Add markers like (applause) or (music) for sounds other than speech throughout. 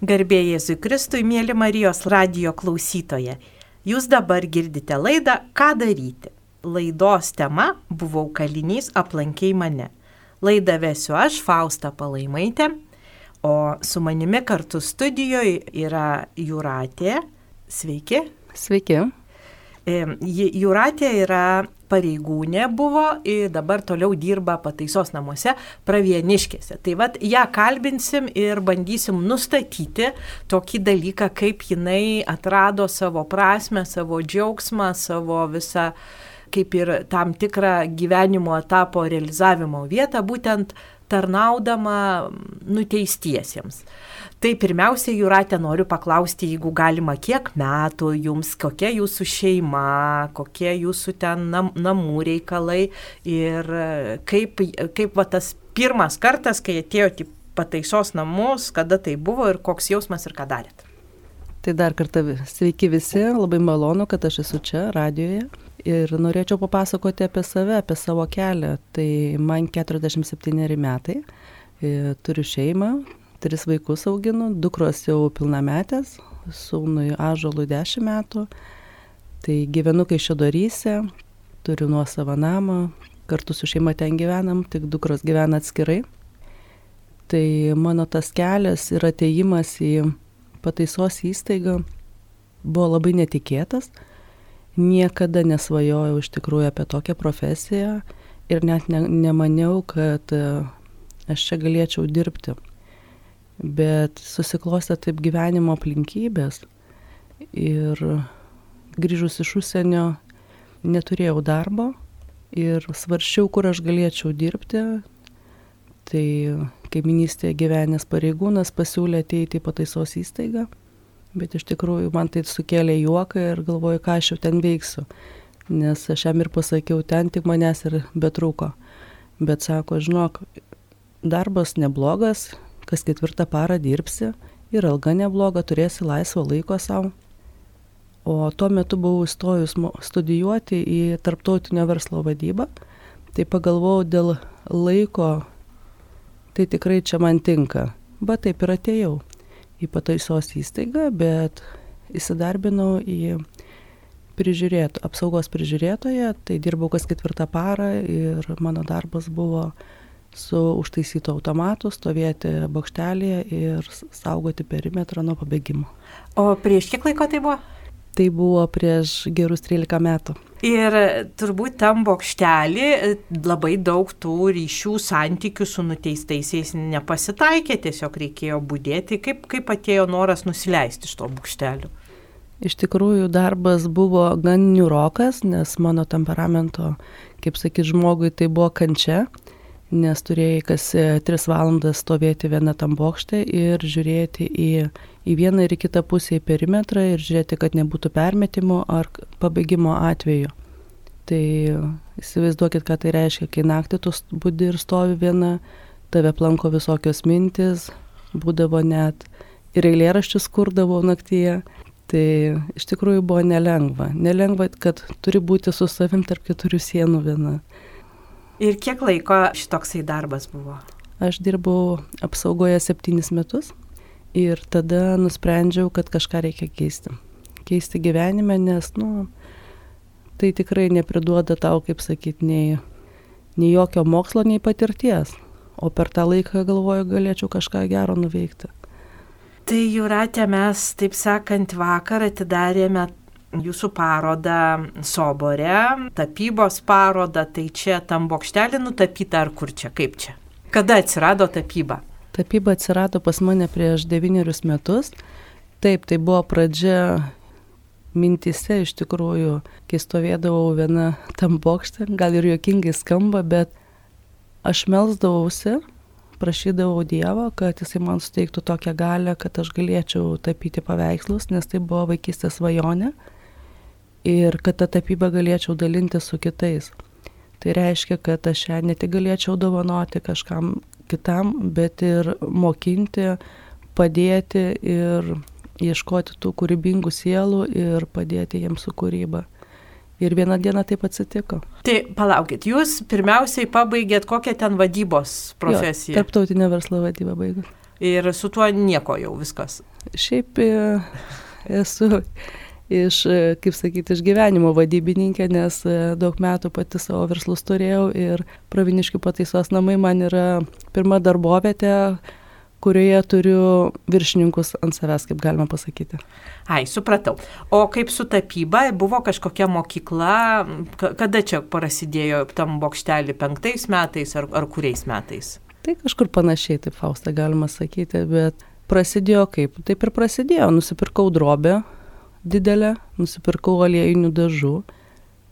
Garbė Jėzui Kristui, mėly Marijos radio klausytoje. Jūs dabar girdite laidą Ką daryti. Laidos tema Buvau kalinys, aplankiai mane. Laidą vesiu aš, Fausta Palaimaitė, o su manimi kartu studijoje yra Juratė. Sveiki. Sveiki. Juratė yra pareigūnė buvo ir dabar toliau dirba pataisos namuose pravieniškėse. Tai vad ją kalbinsim ir bandysim nustatyti tokį dalyką, kaip jinai atrado savo prasme, savo džiaugsmą, savo visą kaip ir tam tikrą gyvenimo etapo realizavimo vietą, būtent tarnaudama nuteistiesiems. Tai pirmiausia, Juratė, noriu paklausti, jeigu galima, kiek metų jums, kokia jūsų šeima, kokie jūsų ten nam, namų reikalai ir kaip, kaip va, tas pirmas kartas, kai atėjote į pataisos namus, kada tai buvo ir koks jausmas ir ką darėt. Tai dar kartą sveiki visi, labai malonu, kad aš esu čia, radijoje. Ir norėčiau papasakoti apie save, apie savo kelią. Tai man 47 metai, turiu šeimą, tris vaikus auginu, dukros jau pilnametės, sūnui Ažolui 10 metų. Tai gyvenu Kaišėdoryse, turiu nuo savo namą, kartu su šeima ten gyvenam, tik dukros gyvena atskirai. Tai mano tas kelias ir ateimas į pataisos įstaigą buvo labai netikėtas. Niekada nesvajojau iš tikrųjų apie tokią profesiją ir net ne, nemaniau, kad aš čia galėčiau dirbti bet susiklostė taip gyvenimo aplinkybės ir grįžus iš užsienio neturėjau darbo ir svarščiau, kur aš galėčiau dirbti. Tai kaiminystėje gyvenęs pareigūnas pasiūlė ateiti į pataisos įstaigą, bet iš tikrųjų man tai sukėlė juoką ir galvoju, ką aš jau ten veiksiu, nes aš jam ir pasakiau, ten tik manęs ir betrūko. Bet sako, žinok, darbas neblogas, kas ketvirtą parą dirbsi ir alga nebloga, turėsi laisvo laiko savo. O tuo metu buvau įstojus studijuoti į tarptautinio verslo vadybą, tai pagalvojau dėl laiko, tai tikrai čia man tinka. Bet taip ir atėjau į pataisos įstaigą, bet įsidarbinau į prižiūrėt, apsaugos prižiūrėtoje, tai dirbau kas ketvirtą parą ir mano darbas buvo su užtaisytu automatu stovėti bokštelėje ir saugoti perimetrą nuo pabėgimo. O prieš kiek laiko tai buvo? Tai buvo prieš gerus 13 metų. Ir turbūt tam bokštelį labai daug tų ryšių, santykių su nuteistaisiais nepasitaikė, tiesiog reikėjo būdėti. Kaip, kaip atėjo noras nusileisti iš to bokštelio? Iš tikrųjų, darbas buvo gan niurokas, nes mano temperamento, kaip sakyt, žmogui tai buvo kančia nes turėjai kas e, tris valandas stovėti viena tam bokšte ir žiūrėti į, į vieną ir į kitą pusę į perimetrą ir žiūrėti, kad nebūtų permetimo ar pabėgimo atveju. Tai įsivaizduokit, ką tai reiškia, kai naktį tu būdi ir stovi viena, tave planko visokios mintis, būdavo net ir eilėraščius kurdavo naktyje. Tai iš tikrųjų buvo nelengva. Nelengva, kad turi būti su savim tarp keturių sienų viena. Ir kiek laiko šitoksai darbas buvo? Aš dirbau apsaugoje septynis metus ir tada nusprendžiau, kad kažką reikia keisti. Keisti gyvenime, nes, nu, tai tikrai nepriduoda tau, kaip sakyti, nei, nei jokio mokslo, nei patirties. O per tą laiką galvoju, galėčiau kažką gero nuveikti. Tai Juratė, mes, taip sakant, vakar atidarėme jūsų parodą Sobore, tapybos parodą, tai čia tam bokštelį nutapyta ar kur čia, kaip čia? Kada atsirado tapyba? Tapyba atsirado pas mane prieš devynerius metus. Taip, tai buvo pradžia mintise iš tikrųjų, kai stovėdavau viena tam bokšte, gal ir juokingai skamba, bet aš melsdavausi, prašydavau Dievo, kad jisai man suteiktų tokią galę, kad aš galėčiau tapyti paveikslus, nes tai buvo vaikystės svajonė ir kad tą tapybą galėčiau dalinti su kitais. Tai reiškia, kad aš ją ne tik galėčiau dovanoti kažkam kitam, bet ir mokinti, padėti ir ieškoti tų kūrybingų sielų ir padėti jiems su kūryba. Ir vieną dieną taip atsitiko. Tai palaukit, jūs pirmiausiai pabaigėt kokią ten vadybos profesiją? Jo, tarptautinę verslo vadybą baigus. ir su tuo nieko jau viskas. Šiaip e, esu iš, e, kaip sakyti, iš gyvenimo vadybininkė, nes e, daug metų pati savo verslus turėjau ir Praviniškių pataisos namai man yra pirma darbovietė, kurioje turiu viršininkus ant savęs, kaip galima pasakyti. Ai, supratau. O kaip su tapyba, buvo kažkokia mokykla, kada čia prasidėjo tam bokštelį, penktais metais ar, ar kuriais metais? Tai kažkur panašiai, taip Fausta galima sakyti, bet prasidėjo kaip? Taip ir prasidėjo, nusipirkau drobę, didelę, nusipirkau aliejinių dažų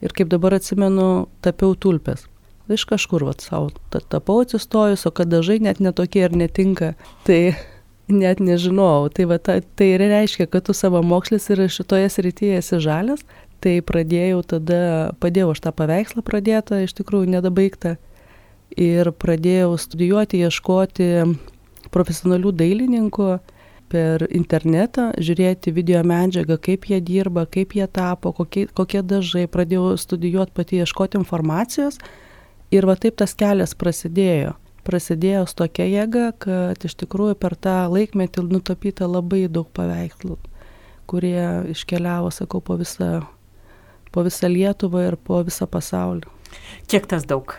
ir kaip dabar atsimenu, tapiau tulpes. Iš kažkur, vat, savo tapau atsistojus, o kad dažai net netokie ir netinka, tai (laughs) net nežinojau. Tai, va, ta, tai ir reiškia, kad tu savo mokslis ir šitoje srityje esi žalias, tai pradėjau tada, padėjau aš tą paveikslą pradėtą, iš tikrųjų nedabaigtą, ir pradėjau studijuoti, ieškoti profesionalių dailininkų per internetą, žiūrėti video medžiagą, kaip jie dirba, kaip jie tapo, kokie, kokie dažai, pradėjau studijuoti pati, ieškoti informacijos ir va taip tas kelias prasidėjo. Prasidėjo su tokia jėga, kad iš tikrųjų per tą laikmetį nutapyta labai daug paveikslų, kurie iškeliavo, sakau, po visą, po visą Lietuvą ir po visą pasaulį. Kiek tas daug?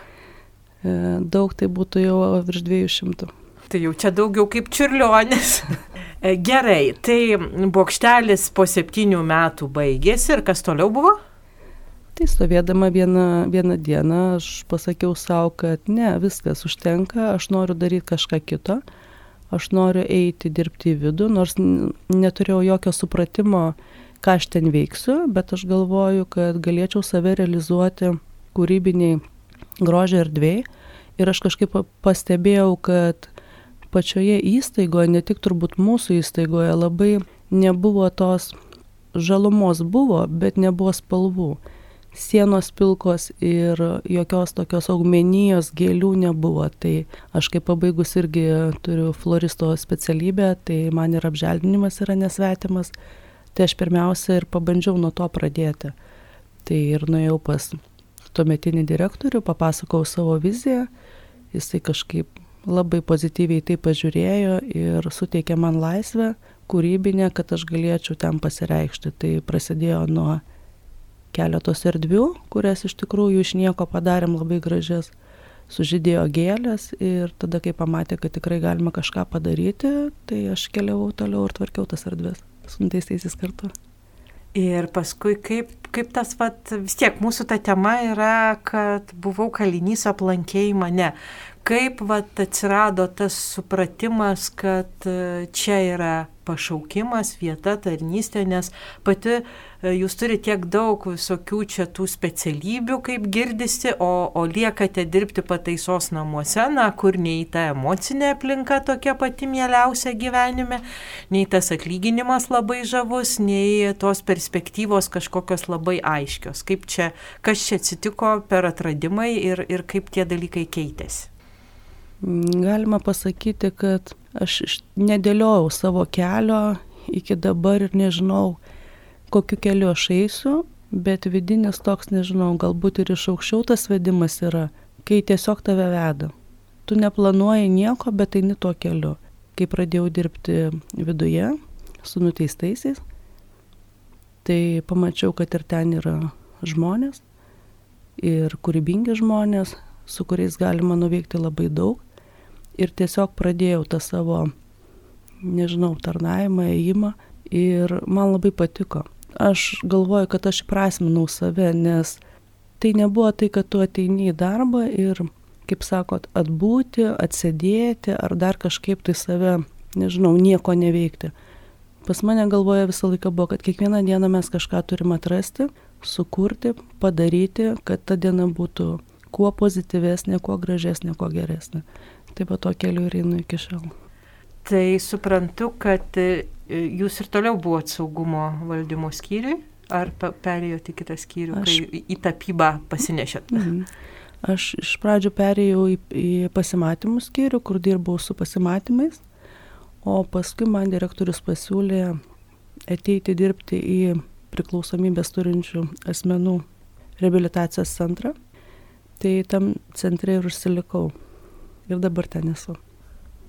E, daug tai būtų jau virš 200. Tai jau čia daugiau kaip čiurlionis. (laughs) E, gerai, tai bokštelis po septynių metų baigėsi ir kas toliau buvo? Tai stovėdama vieną, vieną dieną aš pasakiau savo, kad ne, viskas užtenka, aš noriu daryti kažką kito, aš noriu eiti dirbti į vidų, nors neturėjau jokio supratimo, ką aš ten veiksiu, bet aš galvoju, kad galėčiau save realizuoti kūrybiniai grožio erdvėjai. Ir aš kažkaip pastebėjau, kad pačioje įstaigoje, ne tik turbūt mūsų įstaigoje, labai nebuvo tos žalumos buvo, bet nebuvo spalvų. Sienos pilkos ir jokios tokios augmenijos gėlių nebuvo. Tai aš kaip pabaigus irgi turiu floristo specialybę, tai man ir apželdinimas yra nesvetimas. Tai aš pirmiausia ir pabandžiau nuo to pradėti. Tai ir nuėjau pas tuometinį direktorių, papasakau savo viziją, jisai kažkaip labai pozityviai tai pažiūrėjo ir suteikė man laisvę kūrybinę, kad aš galėčiau ten pasireikšti. Tai prasidėjo nuo keletos erdvių, kurias iš tikrųjų iš nieko padarėm labai gražias. Sužydėjo gėlės ir tada, kai pamatė, kad tikrai galima kažką padaryti, tai aš keliavau toliau ir tvarkiau tas erdves su nuteistaisiais kartu. Ir paskui kaip, kaip tas, vat, vis tiek mūsų ta tema yra, kad buvau kalinys aplankėjai mane kaip vat, atsirado tas supratimas, kad e, čia yra pašaukimas, vieta, tarnystė, nes pati e, jūs turite tiek daug visokių čia tų specialybių, kaip girdisi, o, o liekate dirbti pataisos namuose, na, kur nei ta emocinė aplinka tokia pati mieliausia gyvenime, nei tas atlyginimas labai žavus, nei tos perspektyvos kažkokios labai aiškios. Kaip čia, kas čia atsitiko per atradimai ir, ir kaip tie dalykai keitėsi. Galima pasakyti, kad aš nedėliojau savo kelio iki dabar ir nežinau, kokiu keliu aš eisiu, bet vidinis toks, nežinau, galbūt ir iš aukščiau tas vedimas yra, kai tiesiog tave veda. Tu neplanuoji nieko, bet eini tuo keliu. Kai pradėjau dirbti viduje su nuteistaisiais, tai pamačiau, kad ir ten yra žmonės, ir kūrybingi žmonės, su kuriais galima nuveikti labai daug ir tiesiog pradėjau tą savo, nežinau, tarnavimą, ėjimą ir man labai patiko. Aš galvoju, kad aš įprasminau save, nes tai nebuvo tai, kad tu ateini į darbą ir, kaip sakot, atbūti, atsėdėti ar dar kažkaip tai save, nežinau, nieko neveikti. Pas mane galvoje visą laiką buvo, kad kiekvieną dieną mes kažką turim atrasti, sukurti, padaryti, kad ta diena būtų kuo pozityvesnė, kuo gražesnė, kuo geresnė. Tai po to keliu ir einu iki šiol. Tai suprantu, kad e, jūs ir toliau buvot saugumo valdymo skyriui, ar perėjote į kitą skyrių, Aš... kai į tapybą pasinešėt? Mhm. Aš iš pradžių perėjau į, į pasimatymų skyrių, kur dirbau su pasimatymais, o paskui man direktorius pasiūlė ateiti dirbti į priklausomybės turinčių asmenų reabilitacijos centrą. Tai tam centre ir užsilikau ir dabar ten esu.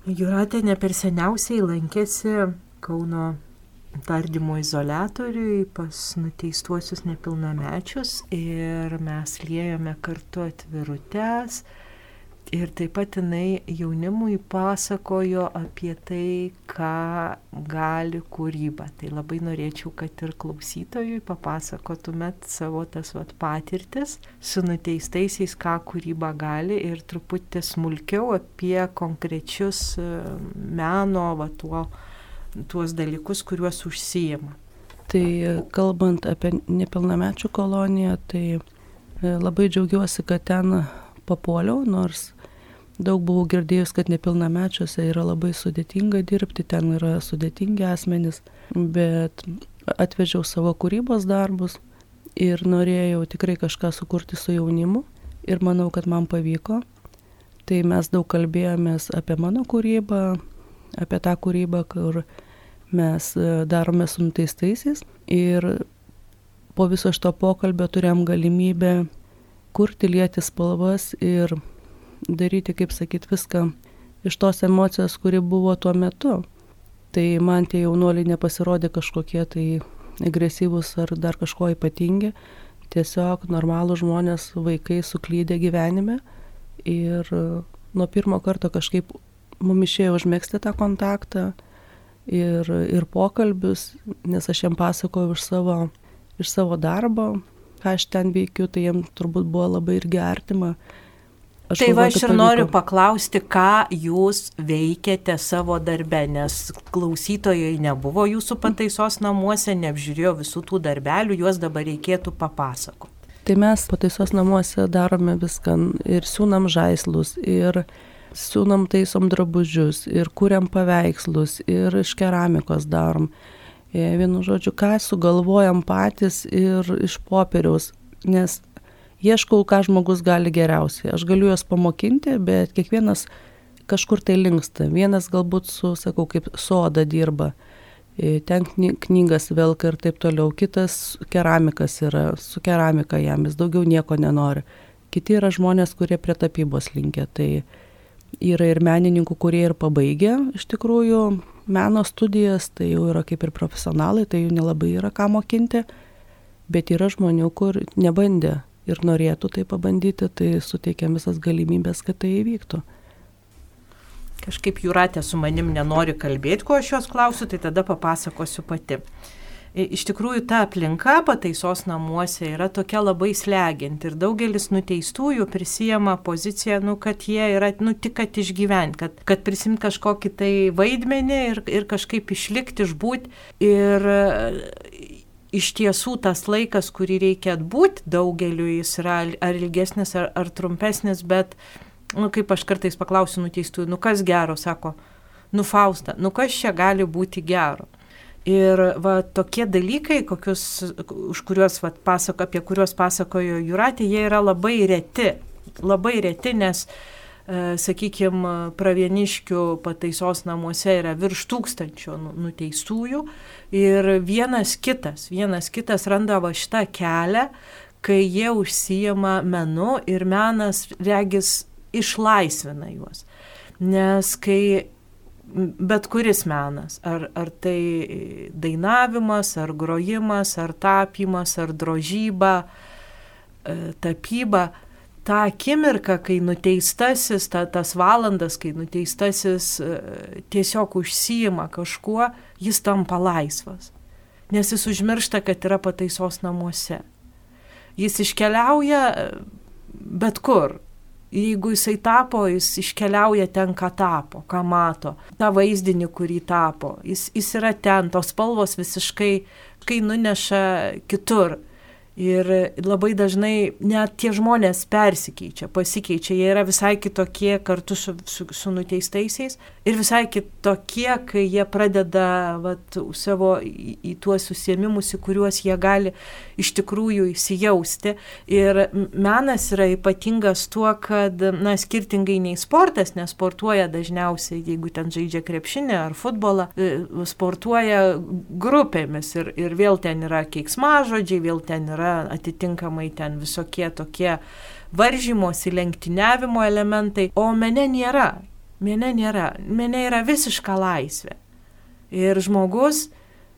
Juratė ne per seniausiai lankėsi Kauno tardymo izolatoriui pas nuteistuosius nepilnamečius ir mes liejome kartu atvirutes Ir taip pat jinai jaunimui pasakojo apie tai, ką gali kūryba. Tai labai norėčiau, kad ir klausytojui papasakotumėt savo tas vat, patirtis su nuteistaisiais, ką kūryba gali ir truputį smulkiau apie konkrečius e, meno, va, tuo, tuos dalykus, kuriuos užsijima. Tai kalbant apie nepilnamečių koloniją, tai e, labai džiaugiuosi, kad ten papuoliau, nors Daug buvau girdėjus, kad nepilnamečiuose yra labai sudėtinga dirbti, ten yra sudėtingi asmenys, bet atvežiau savo kūrybos darbus ir norėjau tikrai kažką sukurti su jaunimu ir manau, kad man pavyko. Tai mes daug kalbėjomės apie mano kūrybą, apie tą kūrybą, kur mes e, darome su nuteistaisiais ir po viso šito pokalbio turėjom galimybę kurti, lieti spalvas ir daryti, kaip sakyt, viską iš tos emocijos, kuri buvo tuo metu. Tai man tie jaunuoliai nepasirodė kažkokie tai agresyvūs ar dar kažko ypatingi. Tiesiog normalų žmonės, vaikai suklydė gyvenime ir nuo pirmo karto kažkaip mum išėjo užmėgsti tą kontaktą ir, ir pokalbius, nes aš jiem pasakojau iš savo, iš savo darbo, ką aš ten veikiu, tai jiem turbūt buvo labai irgi artima Aš tai va, aš ir noriu paklausti, ką jūs veikėte savo darbe, nes klausytojai nebuvo jūsų pataisos namuose, neapžiūrėjo visų tų darbelių, juos dabar reikėtų papasakoti. Tai mes pataisos namuose darome viską ir siūnam žaislus, ir siūnam taisom drabužius, ir kuriam paveikslus, ir iš keramikos darom. E, vienu žodžiu, ką sugalvojam patys ir iš popieriaus, nes ieškau, ką žmogus gali geriausiai. Aš galiu juos pamokinti, bet kiekvienas kažkur tai linksta. Vienas galbūt su, sakau, kaip soda dirba, e, ten knygas velka ir taip toliau. Kitas keramikas yra, su keramika jam, jis daugiau nieko nenori. Kiti yra žmonės, kurie prie tapybos linkia. Tai yra ir menininkų, kurie ir pabaigia iš tikrųjų meno studijas, tai jau yra kaip ir profesionalai, tai jų nelabai yra ką mokinti. Bet yra žmonių, kur nebandė ir norėtų tai pabandyti, tai suteikiam visas galimybės, kad tai įvyktų. Kažkaip Juratė su manim nenori kalbėti, ko aš jos klausiu, tai tada papasakosiu pati. Iš tikrųjų, ta aplinka pataisos namuose yra tokia labai slegianti ir daugelis nuteistųjų prisijama poziciją, nu, kad jie yra, nu, tik kad išgyventi, kad, kad prisimti kažkokį tai vaidmenį ir, ir kažkaip išlikti, išbūti. Ir iš tiesų tas laikas, kurį reikia atbūti daugeliu, jis yra ar ilgesnis, ar, ar trumpesnis, bet, nu, kaip aš kartais paklausiu nuteistųjų, nu kas gero, sako, nu Fausta, nu kas čia gali būti gero. Ir va, tokie dalykai, kokius, už kuriuos, va, pasako, apie kuriuos pasakojo Juratė, jie yra labai reti. Labai reti, nes E, sakykime, pravieniškių pataisos namuose yra virš tūkstančio nu, nuteistųjų ir vienas kitas, vienas kitas randa va šitą kelią, kai jie užsijama menu ir menas regis išlaisvina juos. Nes kai bet kuris menas, ar, ar tai dainavimas, ar grojimas, ar tapymas, ar drožyba, e, tapyba, tą akimirką, kai nuteistasis, ta, tas valandas, kai nuteistasis e, tiesiog užsijima kažkuo, jis tampa laisvas. Nes jis užmiršta, kad yra pataisos namuose. Jis iškeliauja e, bet kur. Jeigu jisai tapo, jis iškeliauja ten, ką tapo, ką mato, tą vaizdinį, kurį tapo. Jis, jis yra ten, tos spalvos visiškai, kai nuneša kitur. Ir labai dažnai net tie žmonės persikeičia, pasikeičia, jie yra visai kitokie kartu su, su, su nuteistaisiais ir visai kitokie, kai jie pradeda vat, savo į, į tuos susiemimus, į kuriuos jie gali iš tikrųjų įsijausti. Ir menas yra ypatingas tuo, kad, na, skirtingai nei sportas, nes sportuoja dažniausiai, jeigu ten žaidžia krepšinį ar futbolą, e, sportuoja grupėmis ir, ir vėl ten yra keiksmažodžiai, vėl ten yra yra atitinkamai ten visokie tokie varžymosi, lenktyniavimo elementai, o mene nėra. Mene nėra. Mene yra visiška laisvė. Ir žmogus,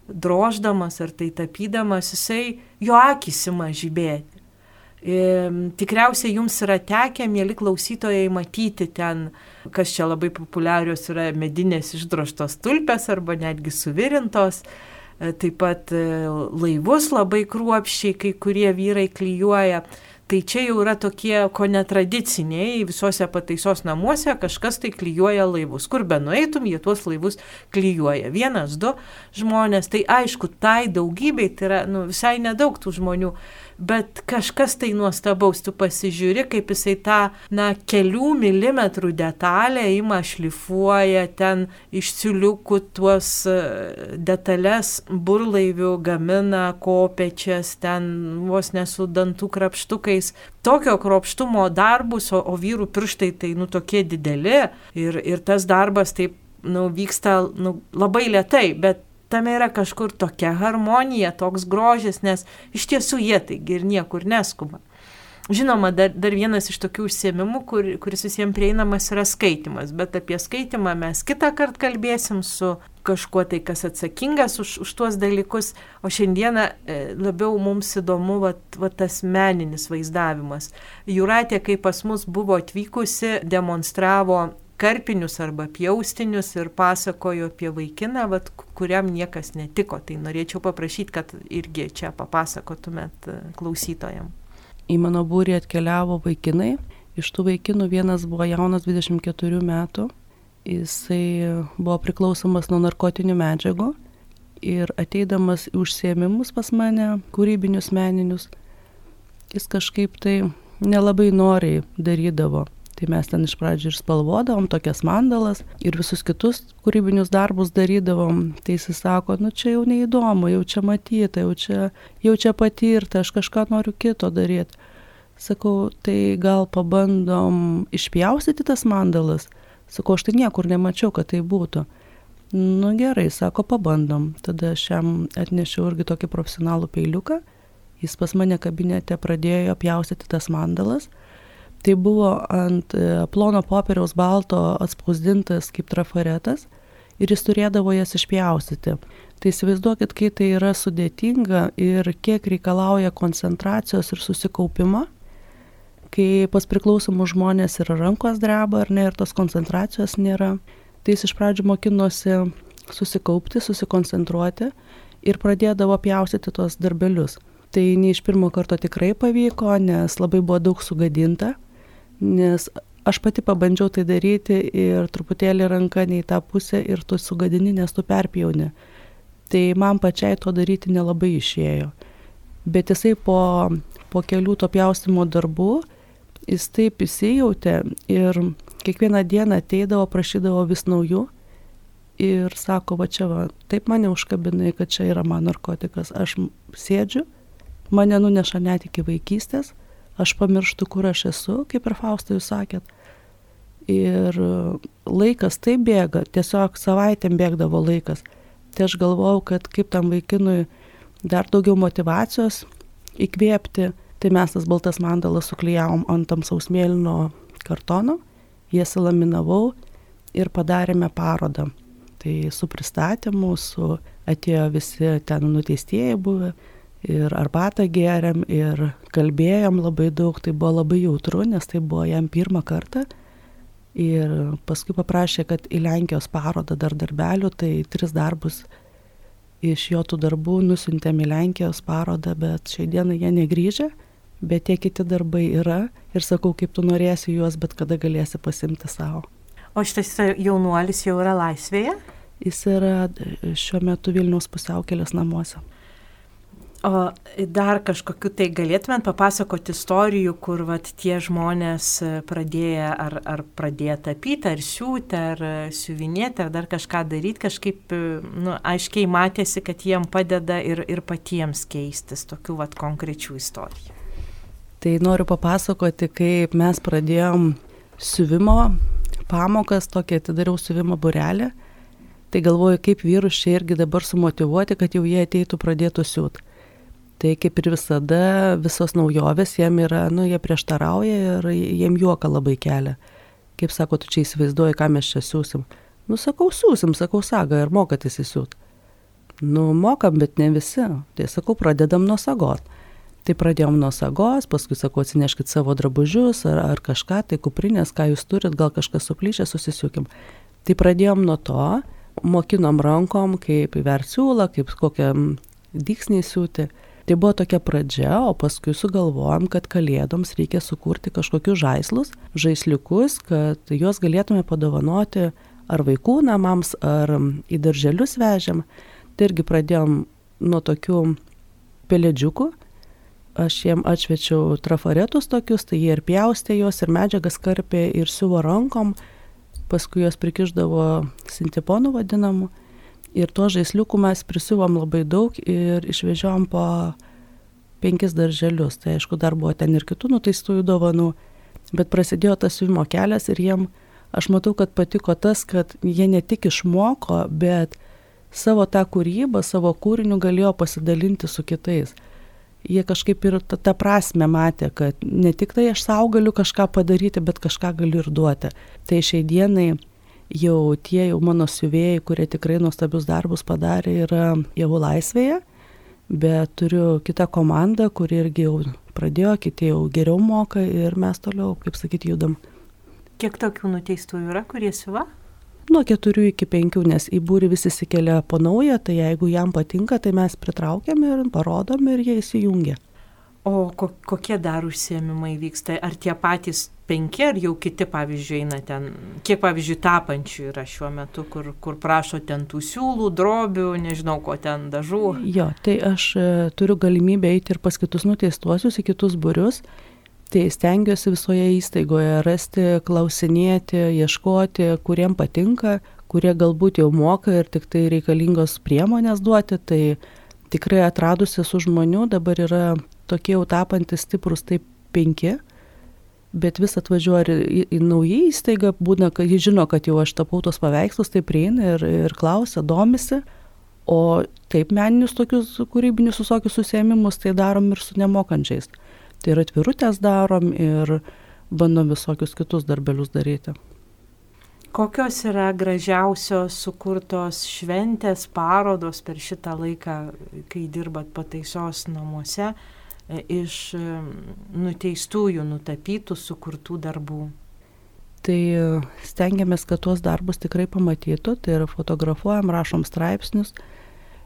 droždamas ar tai tapydamas, jisai, jo akis ima žibėti. Ir tikriausiai jums yra tekę, mėly klausytojai, matyti ten, kas čia labai populiarios yra medinės išdroštos tulpės arba netgi suvirintos. E, taip pat e, laivus labai kruopščiai kai kurie vyrai klyjuoja. Tai čia jau yra tokie ko netradiciniai, visuose pataisos namuose kažkas tai klyjuoja laivus. Kur be nueitum, jie tuos laivus klyjuoja. Vienas, du žmonės, tai aišku, tai daugybei, tai yra nu, visai nedaug tų žmonių bet kažkas tai nuostabaus, tu pasižiūri, kaip jisai tą, na, kelių milimetrų detalę ima šlifuoja, ten iš siuliukų tuos e, detalės burlaivių gamina, kopečias, ten vos nesu dantų krapštukais. Tokio kropštumo darbus, o, o vyrų pirštai tai, nu, tokie dideli ir, ir tas darbas taip, nu, vyksta, nu, labai lietai, bet tame yra kažkur tokia harmonija, toks grožis, nes iš tiesų jie taigi ir niekur neskuba. Žinoma, dar, dar vienas iš tokių užsiemimų, kur, kuris visiems prieinamas, yra skaitimas, bet apie skaitimą mes kitą kartą kalbėsim su kažkuo tai, kas atsakingas už, už tuos dalykus, o šiandieną e, labiau mums įdomu vat, vat tas meninis vaizdavimas. Juratė, kai pas mus buvo atvykusi, demonstravo karpinius arba pjaustinius ir pasakojo apie vaikiną, vat, kuriam niekas netiko. Tai norėčiau paprašyti, kad irgi čia papasakotumėt e, klausytojam. Į mano būrį atkeliavo vaikinai. Iš tų vaikinų vienas buvo jaunas 24 metų. Jisai buvo priklausomas nuo narkotinių medžiagų ir ateidamas į užsiemimus pas mane, kūrybinius meninius, jis kažkaip tai nelabai noriai darydavo Tai mes ten iš pradžių ir spalvodavom tokias mandalas ir visus kitus kūrybinius darbus darydavom. Tai jis sako, nu čia jau neįdomu, jau čia matyta, jau čia, jau čia patirta, aš kažką noriu kito daryti. Sakau, tai gal pabandom išpjaustyti tas mandalas. Sakau, aš tai niekur nemačiau, kad tai būtų. Nu gerai, sako, pabandom. Tada aš jam atnešiau irgi tokį profesionalų peiliuką. Jis pas mane kabinete pradėjo pjaustyti tas mandalas. Tai buvo ant e, plono popieriaus balto atspausdintas kaip trafaretas ir jis turėdavo jas išpjaustyti. Tai įsivaizduokit, kai tai yra sudėtinga ir kiek reikalauja koncentracijos ir susikaupimo, kai pas priklausomus žmonės ir rankos dreba ar ne ir tos koncentracijos nėra. Tai jis iš pradžių mokinosi susikaupti, susikoncentruoti ir pradėdavo pjaustyti tuos darbelius. Tai ne iš pirmo karto tikrai pavyko, nes labai buvo daug sugadinta nes aš pati pabandžiau tai daryti ir truputėlį ranka ne į tą pusę ir tu sugadini, nes tu perpjauni. Tai man pačiai to daryti nelabai išėjo. Bet jisai po, po kelių to pjaustimo darbų, jis taip įsijautė ir kiekvieną dieną ateidavo, prašydavo vis naujų ir sako, va čia va, taip mane užkabinai, kad čia yra mano narkotikas. Aš sėdžiu, mane nuneša net iki vaikystės aš pamirštu, kur aš esu, kaip ir Faustai jūs sakėt. Ir laikas taip bėga, tiesiog savaitėm bėgdavo laikas. Tai aš galvojau, kad kaip tam vaikinui dar daugiau motivacijos įkvėpti, tai mes tas baltas mandalas suklyjavom ant tamsaus mėlyno kartono, jas laminavau ir padarėme parodą. Tai su pristatymu, su atėjo visi ten nuteistieji buvę, ir arbatą gėrėm ir kalbėjom labai daug, tai buvo labai jautru, nes tai buvo jam pirmą kartą. Ir paskui paprašė, kad į Lenkijos parodą dar darbelių, tai tris darbus iš jo tų darbų nusintėm į Lenkijos parodą, bet šiai dienai jie negrįžę, bet tie kiti darbai yra ir sakau, kaip tu norėsi juos, bet kada galėsi pasimti savo. O šitas jaunuolis jau yra laisvėje? Jis yra šiuo metu Vilniaus pusiaukelės namuose. O dar kažkokiu tai galėtumėt papasakoti istorijų, kur vat, tie žmonės e, pradėję ar, ar pradėję tapyti, ar siūti, ar e, siuvinėti, ar dar kažką daryti, kažkaip e, nu, aiškiai matėsi, kad jiem padeda ir, ir patiems keistis tokių vat, konkrečių istorijų. Tai noriu papasakoti, kaip mes pradėjom siuvimo pamokas, tokia atidariau siuvimo burelę. Tai galvoju, kaip vyrus čia irgi dabar sumotivuoti, kad jau jie ateitų pradėtų siūti. Tai kaip ir visada, visos naujovės jiem yra, nu, jie prieštarauja ir jiem juoka labai kelia. kaip sako, tu čia įsivaizduoji, ką mes čia siūsim. Nu, sakau, siūsim, sakau, saga, ir mokatės įsiūt. Nu, mokam, bet ne visi. Tai sakau, pradedam nuo sagos. Tai pradėjom nuo sagos, paskui sakau, atsineškit savo drabužius ar, ar kažką, tai kuprinės, ką jūs turit, gal kažkas suplyšę, susisiūkim. Tai pradėjom nuo to, mokinom rankom, kaip įversiūlą, kaip kokią dyksnį siūti. Tai buvo tokia pradžia, o paskui sugalvojom, kad kalėdoms reikia sukurti kažkokius žaislus, žaisliukus, kad juos galėtume padovanoti ar vaikų namams, ar į darželius vežiam. Tai irgi pradėjom nuo tokių pelėdžiukų. Aš jiem atšvečiau trafaretus tokius, tai jie ir pjaustė juos, ir medžiagas karpė, ir siuvo rankom, paskui juos prikiždavo sintiponų vadinamų Ir tuo žaisliukų mes prisiuvom labai daug ir išvežiojom po penkis darželius. Tai aišku, dar buvo ten ir kitų nuteistųjų dovanų. Bet prasidėjo tas siuvimo kelias ir jiem, aš matau, kad patiko tas, kad jie ne tik išmoko, bet savo tą kūrybą, savo kūriniu galėjo pasidalinti su kitais. Jie kažkaip ir tą prasme matė, kad ne tik tai aš savo galiu kažką padaryti, bet kažką galiu ir duoti. Tai šiai dienai jau tie jau mano siuvėjai, kurie tikrai nuostabius darbus padarė, yra jau laisvėje, bet turiu kitą komandą, kuri irgi jau pradėjo, kiti jau geriau moka ir mes toliau, kaip sakyti, judam. Kiek tokių nuteistų yra, kurie siuva? Nuo keturių iki penkių, nes į būrį visi įsikelia po naują, tai jeigu jam patinka, tai mes pritraukiam ir parodom ir jie įsijungia. O ko, kokie dar užsiemimai vyksta? Ar tie patys penki, ar jau kiti, pavyzdžiui, eina ten? Kiek, pavyzdžiui, tapančių yra šiuo metu, kur, kur prašo ten tų siūlų, drobių, nežinau, ko ten dažų? Jo, tai aš e, turiu galimybę eiti ir pas kitus nuteistuosius, į kitus būrius. Tai stengiuosi visoje įstaigoje rasti, klausinėti, ieškoti, kuriem patinka, kurie galbūt jau moka ir tik tai reikalingos priemonės duoti. Tai tikrai atradusi su žmonių dabar yra tokie jau tapantis stiprus taip penki, bet vis atvažiuoja ir į, į naują įstaigą, būna, kad jis žino, kad jau aš tapau tos paveikslus, tai prieina ir, ir klausia, domisi. O taip meninius tokius kūrybinius visokius susėmimus tai darom ir su nemokančiais. Tai ir atvirutės darom ir bandom visokius kitus darbelius daryti. Kokios yra gražiausios sukurtos šventės, parodos per šitą laiką, kai dirbat pataisos namuose? E, iš e, nuteistųjų nutapytų, sukurtų darbų. Tai e, stengiamės, kad tuos darbus tikrai pamatytų, tai yra fotografuojam, rašom straipsnius,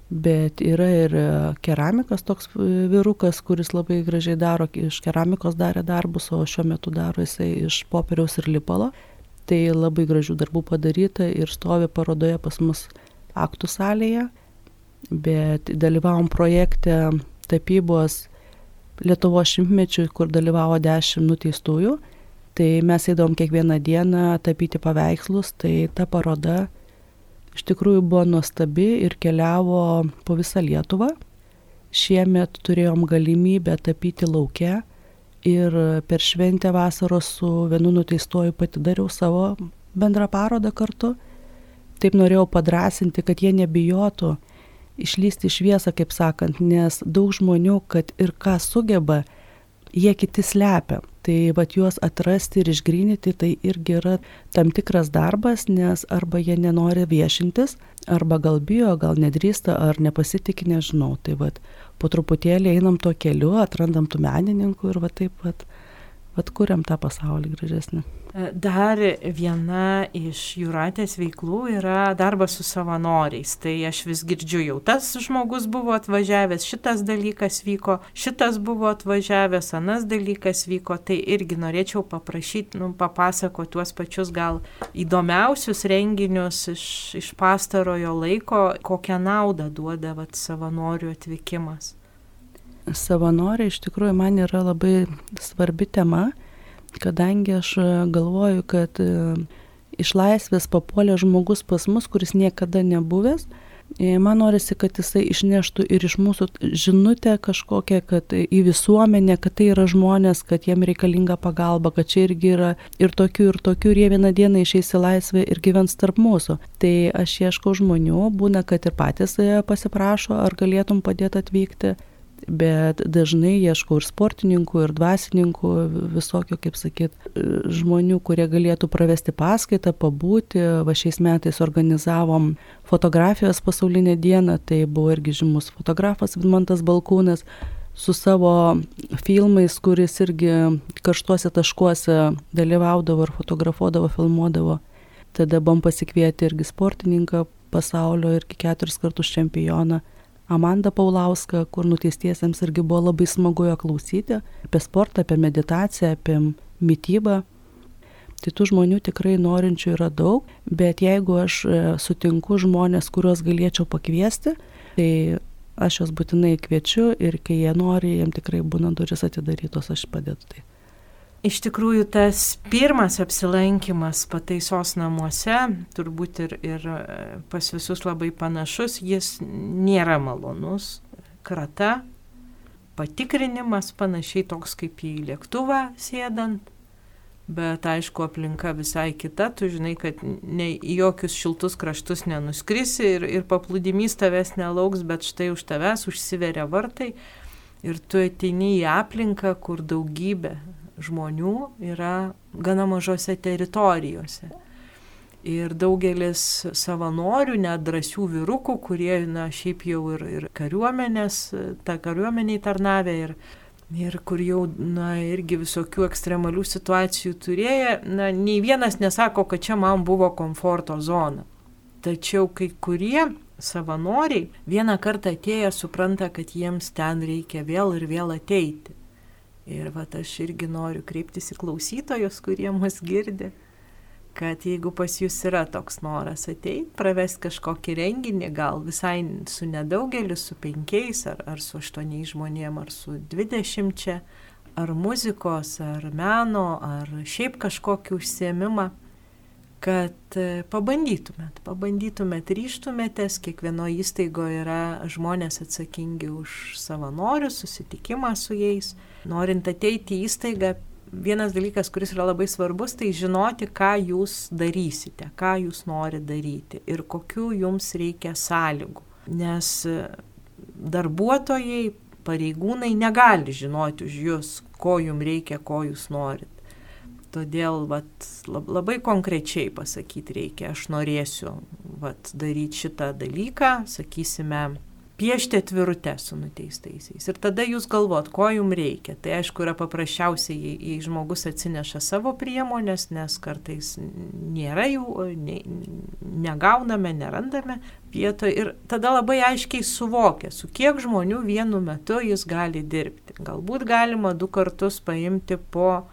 bet yra ir keramikas toks vyrukas, kuris labai gražiai daro, iš keramikos darė darbus, o šiuo metu daro jisai iš popieriaus ir lipalo. Tai labai gražių darbų padaryta ir stovi parodoje pas mus aktų salėje, bet dalyvavom projekte tapybos Lietuvo šimtmečiui, kur dalyvavo dešimt nuteistųjų. Tai mes eidom kiekvieną dieną tapyti paveikslus, tai ta paroda iš tikrųjų buvo nuostabi ir keliavo po visą Lietuvą. Šiemet turėjom galimybę tapyti laukia ir per šventę vasaros su vienu nuteistuoju pati dariau savo bendrą parodą kartu. Taip norėjau padrasinti, kad jie nebijotų išlysti į šviesą, kaip sakant, nes daug žmonių, kad ir ką sugeba, jie kiti slepia. Tai vad juos atrasti ir išgrinyti, tai irgi yra tam tikras darbas, nes arba jie nenori viešintis, arba gal bijo, gal nedrįsta, ar nepasitikė, nežinau. Tai vad po truputėlį einam tuo keliu, atrandam tų menininkų ir va taip pat, vad kuriam tą pasaulį gražesnį. Dar viena iš Juratės veiklų yra darbas su savanoriais. Tai aš vis girdžiu, jau tas žmogus buvo atvažiavęs, šitas dalykas vyko, šitas buvo atvažiavęs, anas dalykas vyko. Tai irgi norėčiau paprašyti, nu, papasakoti tuos pačius gal įdomiausius renginius iš, iš pastarojo laiko, kokią naudą duoda vat, savanorių atvykimas. Savanoriai iš tikrųjų man yra labai svarbi tema kadangi aš e, galvoju, kad e, iš laisvės papuolė žmogus pas mus, kuris niekada nebuvęs, e, man norisi, kad jisai išneštų ir iš mūsų žinutę kažkokią, kad į visuomenę, kad tai yra žmonės, kad jiem reikalinga pagalba, kad čia irgi yra ir tokių, ir tokių, ir jie vieną dieną išeis į laisvę ir gyvens tarp mūsų. Tai aš ieškau žmonių, būna, kad ir patys pasiprašo, ar galėtum padėti atvykti. Bet dažnai ieškau ir sportininkų, ir dvasininkų, visokio, kaip sakyt, žmonių, kurie galėtų pravesti paskaitą, pabūti. Va šiais metais organizavom fotografijos pasaulinę dieną, tai buvo irgi žymus fotografas Vidmantas Balkūnas su savo filmais, kuris irgi karštuose taškuose dalyvaudavo ir fotografuodavo, filmuodavo. Tada buvom pasikvieti irgi sportininką pasaulio irgi keturis kartus čempioną Amanda Paulauską, kur nuteistiesiems irgi buvo labai smagu jo klausyti apie sportą, apie meditaciją, apie mytybą. Tai tų žmonių tikrai norinčių yra daug, bet jeigu aš e, sutinku žmonės, kuriuos galėčiau pakviesti, tai aš juos būtinai kviečiu ir kai jie nori, jiems tikrai būna duris atidarytos, aš padedu tai. Iš tikrųjų, tas pirmas apsilankimas pataisos namuose, turbūt ir, ir e, pas visus labai panašus, jis nėra malonus. Krata, patikrinimas panašiai toks kaip į lėktuvą sėdant, bet aišku, aplinka visai kita, tu žinai, kad ne, į jokius šiltus kraštus nenuskrisi ir, ir paplūdimys tavęs nelauks, bet štai už tavęs užsiveria vartai ir tu ateini į aplinką, kur daugybė žmonių yra gana mažose teritorijose. Ir daugelis savanorių, net drąsių vyrukų, kurie, na, šiaip jau ir, ir kariuomenės, ta kariuomeniai tarnavę ir, ir kur jau, na, irgi visokių ekstremalių situacijų turėjo, na, nei vienas nesako, kad čia man buvo komforto zona. Tačiau kai kurie savanoriai vieną kartą atėję supranta, kad jiems ten reikia vėl ir vėl ateiti. Ir va aš irgi noriu kreiptis į klausytojus, kurie mus girdi, kad jeigu pas jūs yra toks noras ateiti, pravesti kažkokį renginį, gal visai su nedaugeliu, su penkiais, ar, ar su aštuoniais žmonėm, ar su dvidešimčia, ar muzikos, ar meno, ar šiaip kažkokį užsiemimą, kad e, pabandytumėt, pabandytumėt, ryštumėtės, kiekvienoje įstaigoje yra žmonės atsakingi už savanorius, susitikimą su jais norint ateiti į įstaigą, vienas dalykas, kuris yra labai svarbus, tai žinoti, ką jūs darysite, ką jūs norite daryti ir kokiu jums reikia sąlygų. Nes darbuotojai, pareigūnai negali žinoti už jūs, ko jums reikia, ko jūs norit. Todėl vat, labai konkrečiai pasakyti reikia, aš norėsiu vat, daryti šitą dalyką, sakysime, piešti atvirutę su nuteistaisiais. Ir tada jūs galvot, ko jums reikia. Tai aišku yra paprasčiausiai, jei, žmogus atsineša savo priemonės, nes kartais nėra jų, ne, negauname, nerandame vietoje. Ir tada labai aiškiai suvokia, su kiek žmonių vienu metu jis gali dirbti. Galbūt galima du kartus paimti po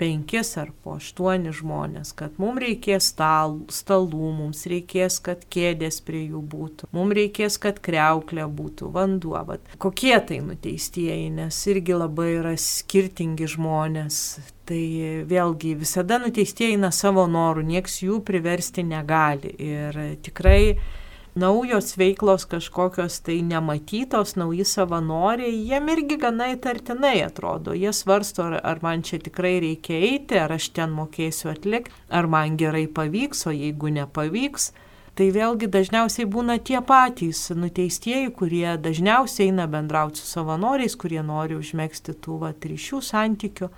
penkis ar po aštuonis žmonės, kad mums reikės stal, stalų, mums reikės, kad kėdės prie jų būtų, mums reikės, kad kreuklė būtų, vanduo. Bet kokie tai nuteistieji, nes irgi labai yra skirtingi žmonės. Tai vėlgi visada nuteistieji eina savo norų, nieks jų priversti negali. Ir tikrai naujos veiklos kažkokios tai nematytos, nauji savanoriai, jiem irgi gana įtartinai atrodo. Jie svarsto, ar, ar man čia tikrai reikia eiti, ar aš ten mokėsiu atlikti, ar man gerai pavyks, o jeigu nepavyks. Tai vėlgi dažniausiai būna tie patys nuteistieji, kurie dažniausiai eina bendrauti su savanoriais, kurie nori užmėgsti tų va, ryšių santykių.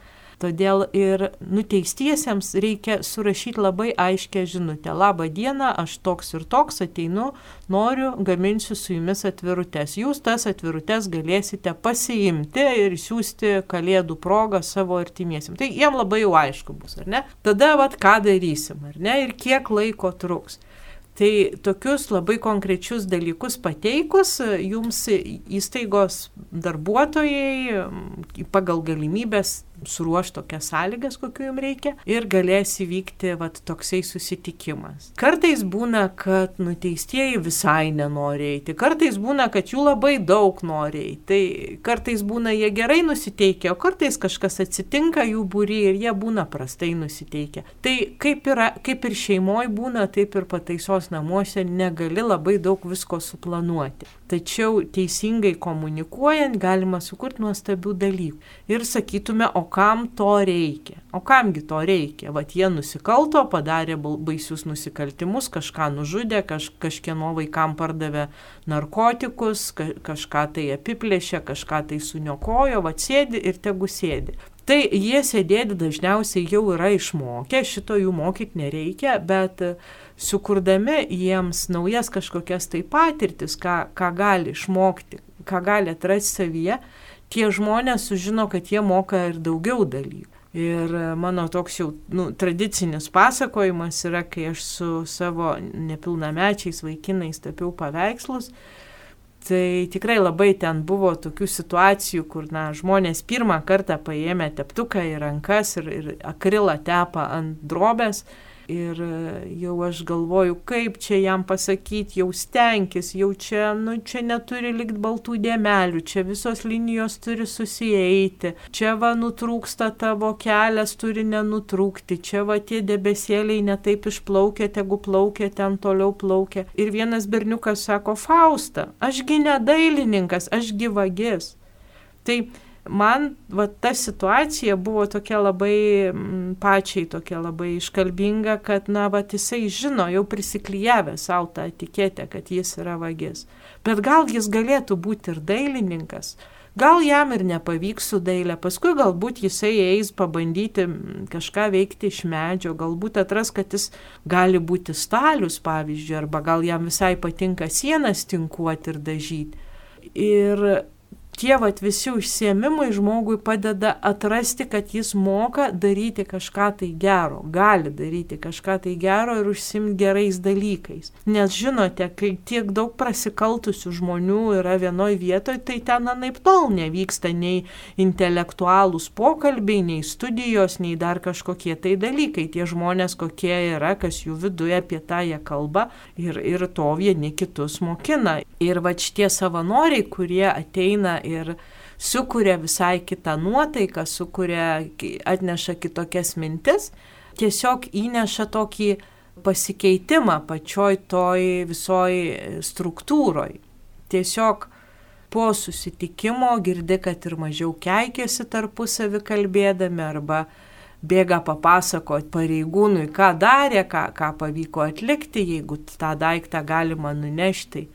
Todėl ir nuteistiesiems reikia surašyti labai aiškę žinutę. Labą dieną, aš toks ir toks ateinu, noriu, gaminsiu su jumis atvirutes. Jūs tas atvirutes galėsite pasiimti ir siūsti kalėdų progą savo artimiesim. Tai jiem labai jau aišku bus, ar ne? Tada vad ką darysim, ar ne? Ir kiek laiko truks. Tai tokius labai konkrečius dalykus pateikus, jums įstaigos darbuotojai pagal galimybės suruoš tokias sąlygas, kokiu jums reikia ir galės įvykti vat, toksai susitikimas. Kartais būna, kad nuteistieji visai nenori eiti, kartais būna, kad jų labai daug nori eiti, tai kartais būna jie gerai nusiteikę, o kartais kažkas atsitinka jų būry ir jie būna prastai nusiteikę. Tai kaip, yra, kaip ir šeimoje būna, taip ir pataisos namuose negali labai daug visko suplanuoti. Tačiau teisingai komunikuojant galima sukurti nuostabių dalykų. Ir sakytume, o kam to reikia? O kamgi to reikia? Vat jie nusikalto, padarė baisius nusikaltimus, kažką nužudė, kaž, kažkieno vaikam pardavė narkotikus, ka, kažką tai apiplėšė, kažką tai suniokojo, vat sėdi ir tegu sėdi. Tai jie sėdėti dažniausiai jau yra išmokę, šito jų mokyti nereikia, bet sukurdami jiems naujas kažkokias tai patirtis, ką, ką gali išmokti, ką gali atrasti savyje, tie žmonės sužino, kad jie moka ir daugiau dalykų. Ir mano toks jau nu, tradicinis pasakojimas yra, kai aš su savo nepilnamečiais vaikinais tapiau paveikslus, Tai tikrai labai ten buvo tokių situacijų, kur na, žmonės pirmą kartą paėmė teptuką į rankas ir, ir akrilą tepa ant drobės Ir e, jau aš galvoju, kaip čia jam pasakyti, jau stenkis, jau čia, nu, čia neturi likti baltų dėmelių, čia visos linijos turi susieiti, čia va nutrūksta tavo kelias, turi nenutrūkti, čia va tie debesėliai netaip išplaukia, tegu plaukia, ten toliau plaukia. Ir vienas berniukas sako, Fausta, ašgi ne dailininkas, ašgi vagis. Tai man va, ta situacija buvo tokia labai m, mm, pačiai tokia labai iškalbinga, kad, na, va, jisai žino, jau prisiklyjavę savo tą etiketę, kad jis yra vagis. Bet gal jis galėtų būti ir dailininkas. Gal jam ir nepavyks su dailė, paskui galbūt jisai eis pabandyti mm, kažką veikti iš medžio, galbūt atras, kad jis gali būti stalius, pavyzdžiui, arba gal jam visai patinka sienas tinkuoti ir dažyti. Ir tie vat visi užsiemimai žmogui padeda atrasti, kad jis moka daryti kažką tai gero, gali daryti kažką tai gero ir užsimti gerais dalykais. Nes žinote, kai tiek daug prasikaltusių žmonių yra vienoje vietoje, tai ten anaip tol nevyksta nei intelektualūs pokalbiai, nei studijos, nei dar kažkokie tai dalykai. Tie žmonės, kokie yra, kas jų viduje apie tą jie kalba ir, ir to vieni kitus mokina. Ir va šitie savanoriai, kurie ateina ir sukuria visai kitą nuotaiką, sukuria, atneša kitokias mintis, tiesiog įneša tokį pasikeitimą pačioj toj visoj struktūroj. Tiesiog po susitikimo girdi, kad ir mažiau keikėsi tarpusavį kalbėdami arba bėga papasakoti pareigūnui, ką darė, ką, ką pavyko atlikti, jeigu tą daiktą galima nunešti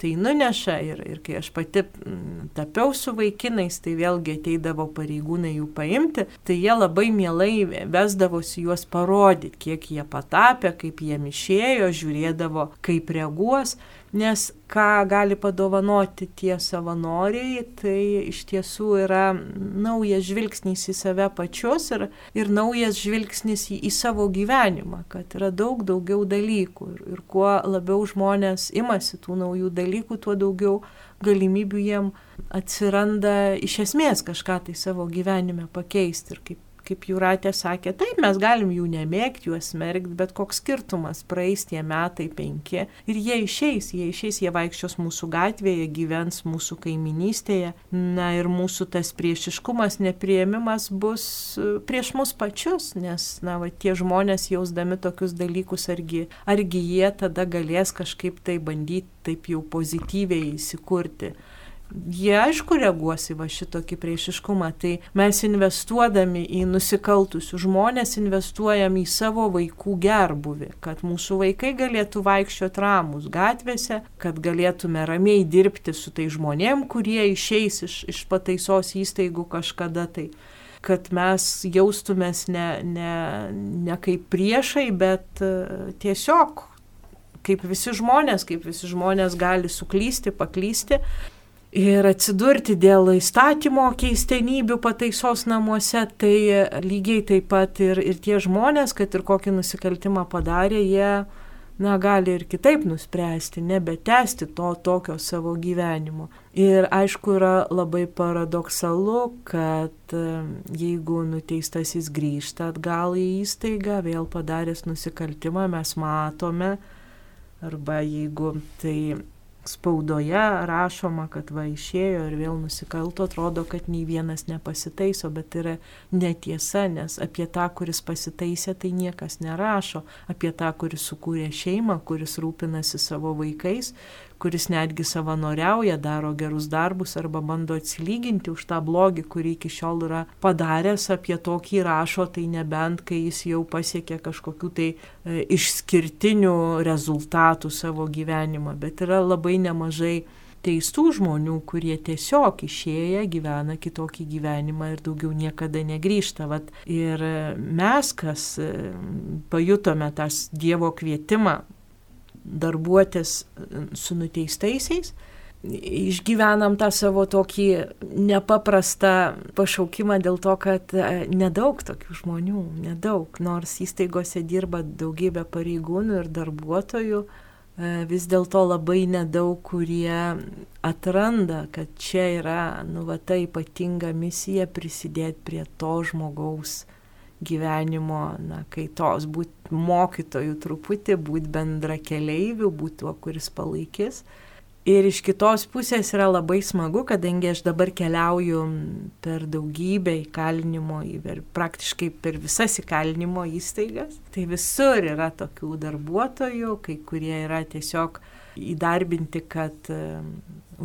tai nuneša ir, ir kai aš pati mm, tapiau su vaikinais, tai vėlgi ateidavo pareigūnai jų paimti, tai jie labai mielai vesdavosi juos parodyti, kiek jie patapė, kaip jie išėjo, žiūrėdavo, kaip reaguos. Nes ką gali padovanoti tie savanoriai, tai iš tiesų yra naujas žvilgsnis į save pačius ir, ir naujas žvilgsnis į, į savo gyvenimą, kad yra daug daugiau dalykų. Ir, ir kuo labiau žmonės imasi tų naujų dalykų, tuo daugiau galimybių jiem atsiranda iš esmės kažką tai savo gyvenime pakeisti. Ir kaip kaip Jūratė sakė, taip mes galim jų nemėgti, juos smerkti, bet koks skirtumas, praeis tie metai penki ir jie išeis, jie išeis, jie vaikščios mūsų gatvėje, gyvens mūsų kaiminystėje. Na ir mūsų tas priešiškumas, nepriemimas bus e, prieš mus pačius, nes, na, va, tie žmonės jausdami tokius dalykus, argi, argi jie tada galės kažkaip tai bandyti taip jau pozityviai įsikurti jie aišku reaguos į va šitokį priešiškumą. Tai mes investuodami į nusikaltusius žmonės investuojam į savo vaikų gerbuvį, kad mūsų vaikai galėtų vaikščioti ramus gatvėse, kad galėtume ramiai dirbti su tai žmonėm, kurie išeis iš, iš pataisos įstaigų kažkada tai kad mes jaustumės ne, ne, ne kaip priešai, bet uh, tiesiog kaip visi žmonės, kaip visi žmonės gali suklysti, paklysti ir atsidurti dėl įstatymo keistenybių pataisos namuose, tai lygiai taip pat ir, ir tie žmonės, kad ir kokį nusikaltimą padarė, jie, na, gali ir kitaip nuspręsti, nebetesti to tokio savo gyvenimo. Ir aišku, yra labai paradoksalu, kad jeigu nuteistasis grįžta atgal į įstaigą, vėl padaręs nusikaltimą, mes matome, arba jeigu tai spaudoje rašoma, kad va išėjo ir vėl nusikalto, atrodo, kad nei vienas nepasitaiso, bet yra netiesa, nes apie tą, kuris pasitaisė, tai niekas nerašo, apie tą, kuris sukūrė šeimą, kuris rūpinasi savo vaikais, kuris netgi savanoriauja, daro gerus darbus arba bando atsilyginti už tą blogį, kurį iki šiol yra padaręs, apie tokį rašo, tai nebent, kai jis jau pasiekė kažkokių tai e, išskirtinių rezultatų savo gyvenimą, bet yra labai nemažai teistų žmonių, kurie tiesiog išėję gyvena kitokį gyvenimą ir daugiau niekada negrįžta. Vat ir mes, kas e, pajutome tas Dievo kvietimą darbuotis su nuteistaisiais, išgyvenam tą savo tokį nepaprastą pašaukimą dėl to, kad e, nedaug tokių žmonių, nedaug, nors įstaigose dirba daugybė pareigūnų ir darbuotojų, e, vis dėlto labai nedaug, kurie atranda, kad čia yra, nu, va, ta ypatinga misija prisidėti prie to žmogaus gyvenimo, na, kaitos, būti mokytojų truputį, būti bendra keleivių, būti tuo, kuris palaikys. Ir iš kitos pusės yra labai smagu, kadangi aš dabar keliauju per daugybę įkalinimo, praktiškai per visas įkalinimo įstaigas. Tai visur yra tokių darbuotojų, kai kurie yra tiesiog įdarbinti, kad um,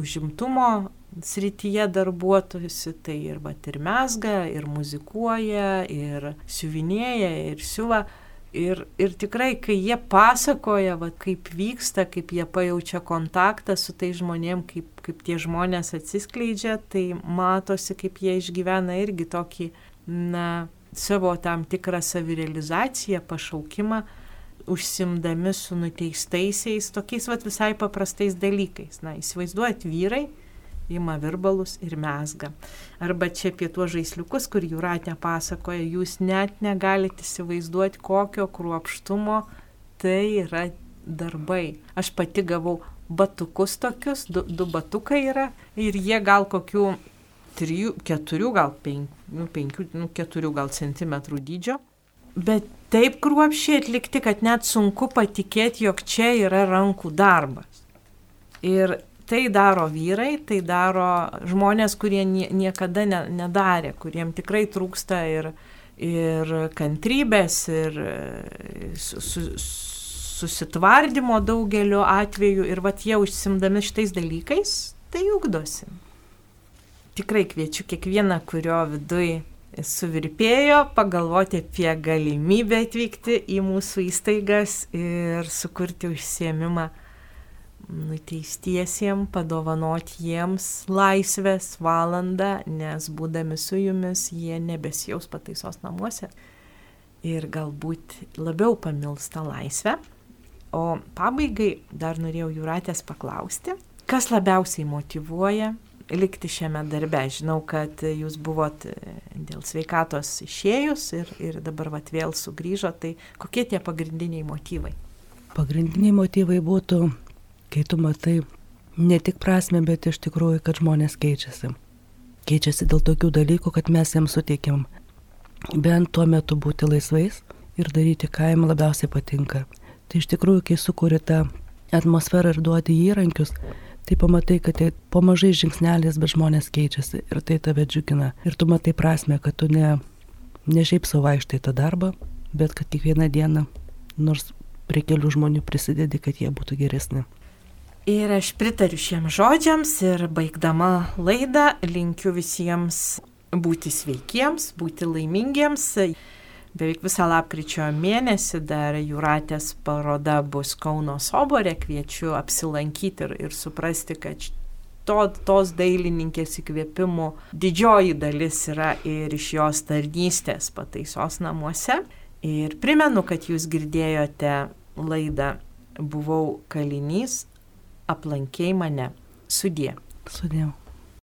užimtumo srityje darbuotojus, tai ir bat ir mesga, ir muzikuoja, ir siuvinėja, ir siuva. Ir, ir tikrai, kai jie pasakoja, va, kaip vyksta, kaip jie pajaučia kontaktą su tai žmonėm, kaip, kaip tie žmonės atsiskleidžia, tai matosi, kaip jie išgyvena irgi tokį, na, savo tam tikrą savirealizaciją, pašaukimą, užsimdami su nuteistaisiais, tokiais va, visai paprastais dalykais. Na, įsivaizduojat vyrai, ima virbalus ir mesga. Arba čia apie tuos žaisliukus, kur Jūratė pasakoja, jūs net negalite įsivaizduoti, kokio kruopštumo tai yra darbai. Aš pati gavau batukus tokius, du, du batukai yra ir jie gal kokių 3, 4, gal 5, nu, 5, nu, 4 gal centimetrų dydžio. Bet taip kruopšiai atlikti, kad net sunku patikėti, jog čia yra rankų darbas. Ir tai daro vyrai, tai daro žmonės, kurie niekada ne, nedarė, kuriem tikrai trūksta ir, ir kantrybės, ir su, su, susitvardymo daugeliu atveju, ir vat jie užsimdami šitais dalykais, tai ugdosi. Tikrai kviečiu kiekvieną, kurio viduje suvirpėjo, pagalvoti apie galimybę atvykti į mūsų įstaigas ir sukurti užsiemimą nuteistiesiem, padovanoti jiems laisvės valandą, nes būdami su jumis jie nebesijaus pataisos namuose ir galbūt labiau pamils tą laisvę. O pabaigai dar norėjau Juratės paklausti, kas labiausiai motivuoja likti šiame darbe. Žinau, kad jūs buvot dėl sveikatos išėjus ir, ir dabar vat vėl sugrįžo, tai kokie tie pagrindiniai motyvai? Pagrindiniai motyvai būtų kai tu matai ne tik prasme, bet iš tikrųjų, kad žmonės keičiasi. Keičiasi dėl tokių dalykų, kad mes jiems suteikiam bent tuo metu būti laisvais ir daryti, ką jiems labiausiai patinka. Tai iš tikrųjų, kai sukuri tą atmosferą ir duodi įrankius, tai pamatai, kad tai po mažai žingsnelės, bet žmonės keičiasi ir tai tave džiugina. Ir tu matai prasme, kad tu ne, ne šiaip savo vaikštai tą darbą, bet kad kiekvieną dieną, nors prie kelių žmonių prisidedi, kad jie būtų geresni. Ir aš pritariu šiems žodžiams ir baigdama laidą linkiu visiems būti sveikiems, būti laimingiems. Beveik visą lapkričio mėnesį dar Juratės paroda bus Kauno Soborė, kviečiu apsilankyti ir, ir suprasti, kad to, tos dailininkės įkvėpimų didžioji dalis yra ir iš jos tarnystės pataisos namuose. Ir primenu, kad jūs girdėjote laidą Buvau kalinys aplankėjai mane. Sudė. Sudėjau.